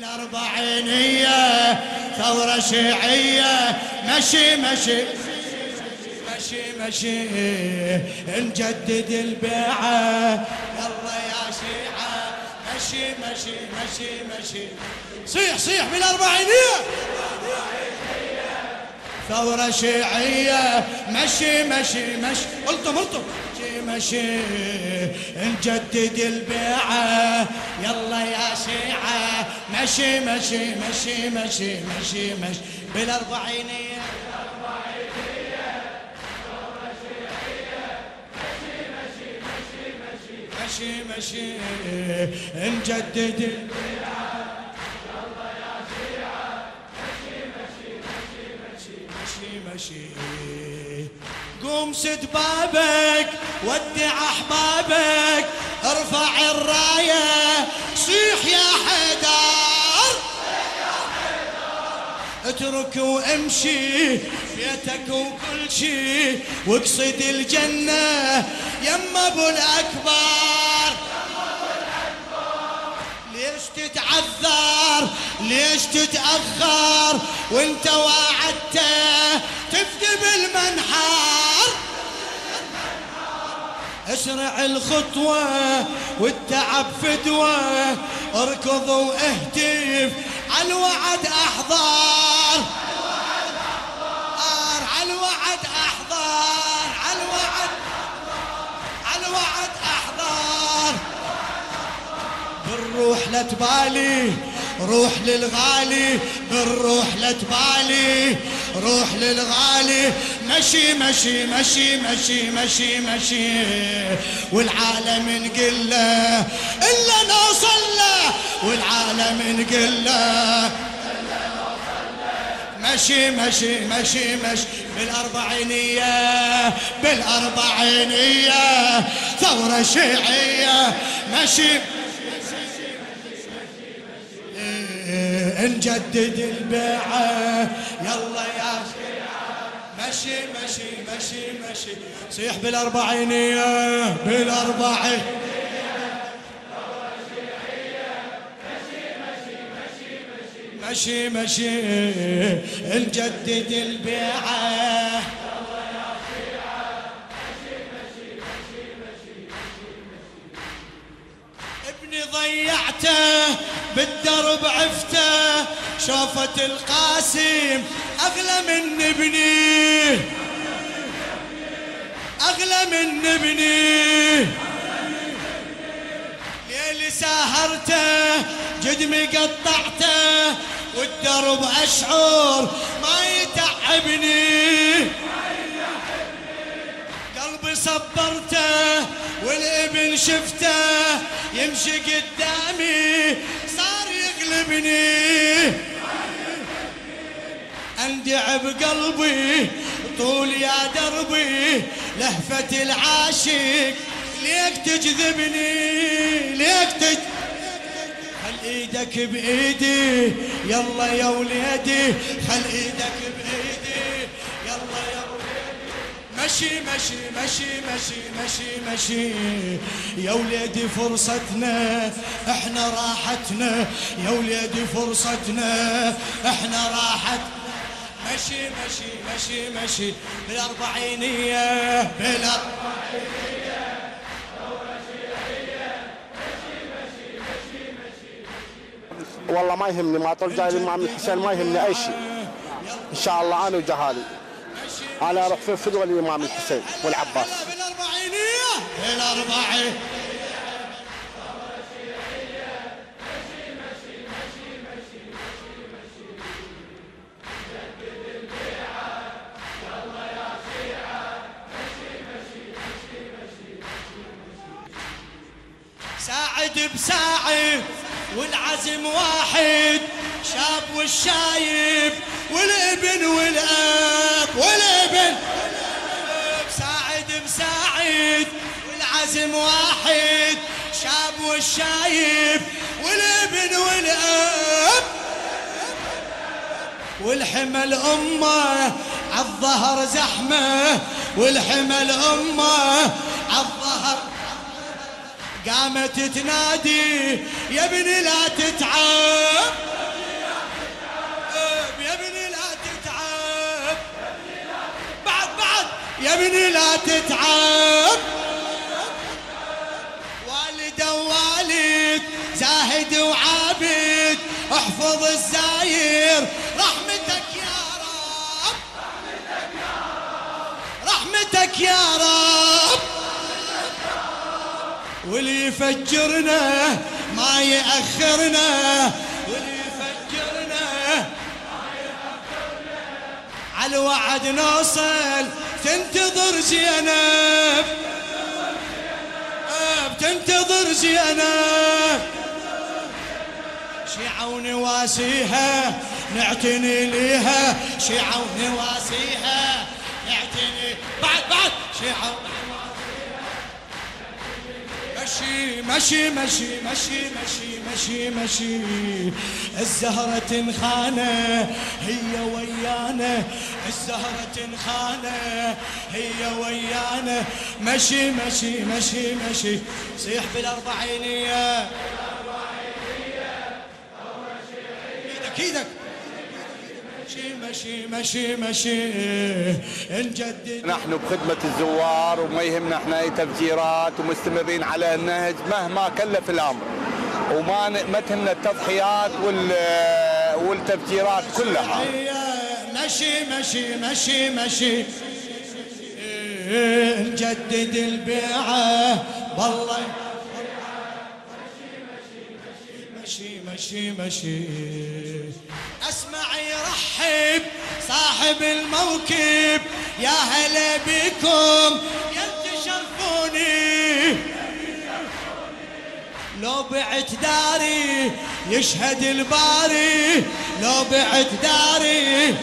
بالأربعينية ثورة شيعية. مشي مشي. مشي مشي. نجدد البيعة. يلا يا شيعة. مشي مشي مشي مشي. صيح صيح بالأربعينية ثورة شيعية. مشي مشي مشي. الطم الطم مشي مشي نجدد البيعة يلا يا شيعة مشي مشي مشي مشي مشي مشي بالأربعينية مشي مشي نجدد البيعة مشي مشي قوم سد بابك ودع أحبابك ارفع الراية. صيح يا حيدر. اترك وامشي بيتك وكل شي واقصد الجنة. يما أبو الأكبر. ليش تتعذر؟ ليش تتأخر؟ وانت وعدته أسرع الخطوة والتعب فدوة اركض واهتف على الوعد أحضر. على الوعد أحضر. على الوعد. على الوعد أحضر. بالروح لا تبالي. روح للغالي. بالروح لا تبالي. روح للغالي. مشي مشي مشي مشي مشي مشي. والعالم نقول له إلا نوصل له والعالم نقول له مشي مشي مشي مشي. بالأربعينية بالأربعينية. ثورة شيعية. مشي. نجدد البيعة. يلا يا مشي مشي مشي مشي. صيح بالأربعينية بالأربعينية. مشي مشي. نجدد البيعة. ابني ضيعته بالدرب عفته. شوفة القاسم أغلى من ابني. أغلى من ابني. ليلي ساهرته جدمي قطعته والدرب أشعر ما يتعبني. قلبي صبرته والابن شفته يمشي قدامي صار يغلبني. أندع بقلبي طول يا دربي لهفة العاشق. ليك تجذبني ليك تج خل إيدك بإيدي يلا يا وليدي خل إيدك بإيدي يلا يا وليدي. مشي مشي مشي مشي مشي مشي. يا وليدي فرصتنا إحنا راحتنا. يا وليدي فرصتنا إحنا راحتنا. مشي مشي مشي مشي. بالأربعينية. بالأربعينية. والله ما يهمني ما طول جاي الامام الحسين ما يهمني أي شيء. إن شاء الله أنا وجهالي. أنا أروح في فدوه الامام الحسين والعباس. بالأربعينية. بالأربعينية. ساعد بساعد والعزم واحد شاب والشايب والابن والأب والابن. ساعد بساعد والعزم واحد شاب والشايب والابن والأب. والحمل امه عالظهر زحمة والحمل امه عالظهر قامت تنادي يا ابني لا تتعب. يا ابني لا تتعب. بعد بعد. يا ابني لا تتعب. والد ووالد زاهد وعابد احفظ الزاير. رحمتك يا رب رحمتك يا رب. رحمتك يا رب. واللي يفجرنا ما يأخرنا واللي يفجرنا على الوعد نوصل تنتظر زينب. بتنتظر زينب. شيعة ونواسيها نعتني ليها. شيعة ونواسيها نعتني. بعد بعد. شيعة مشي مشي مشي مشي مشي مشي مشي الزهرة تنخانة هي ويانا. الزهرة تنخانة هي ويانا. مشي مشي مشي مشي صيح بالأربعينية. مشي مشي مشي مشي. نجدد نحن بخدمة الزوار وما يهمنا إحنا أي تفجيرات ومستمرين على النهج مهما كلف الأمر. وما ما تهمنا التضحيات وال والتفجيرات كلها. مشي مشي مشي مشي. نجدد البيعة والله مشي مشي مشي. اسمع يرحب صاحب الموكب. يا هلا بكم. يا تشرفوني لو بعت داري يشهد الباري. لو بعت داري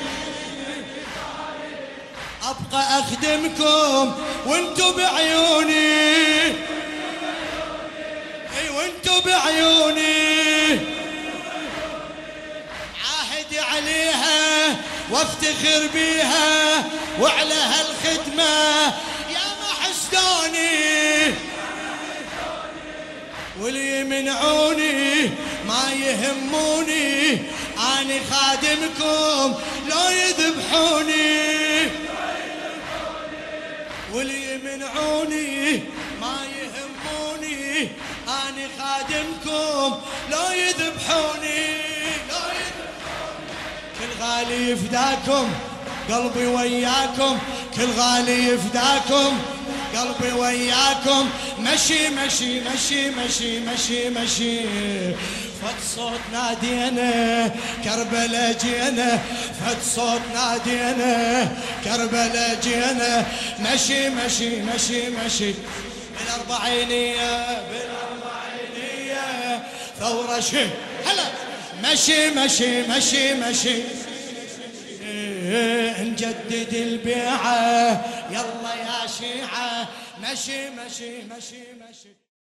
أبقى أخدمكم وانتو بعيوني. وانتو بعيوني. عليها وافتخر بيها وعلى هالخدمه يا ما حسدوني واللي يمنعوني ما يهموني. اني خادمكم لو يذبحوني. واللي يمنعوني ما يهموني. اني خادمكم لو يذبحوني. غالي يفداكم قلبي وياكم كل غالي يفداكم قلبي وياكم. مشي مشي مشي مشي مشي مشي. فت صوت نادينا كربلا جينا. فت صوت نادينا كربلا جينا. مشي مشي مشي مشي. بالأربعينية بالأربعينية. ثورة شي هلا. مشي مشي مشي مشي. إيه، نجدد البيعة. يلا يا شيعة مشي مشي مشي مشي.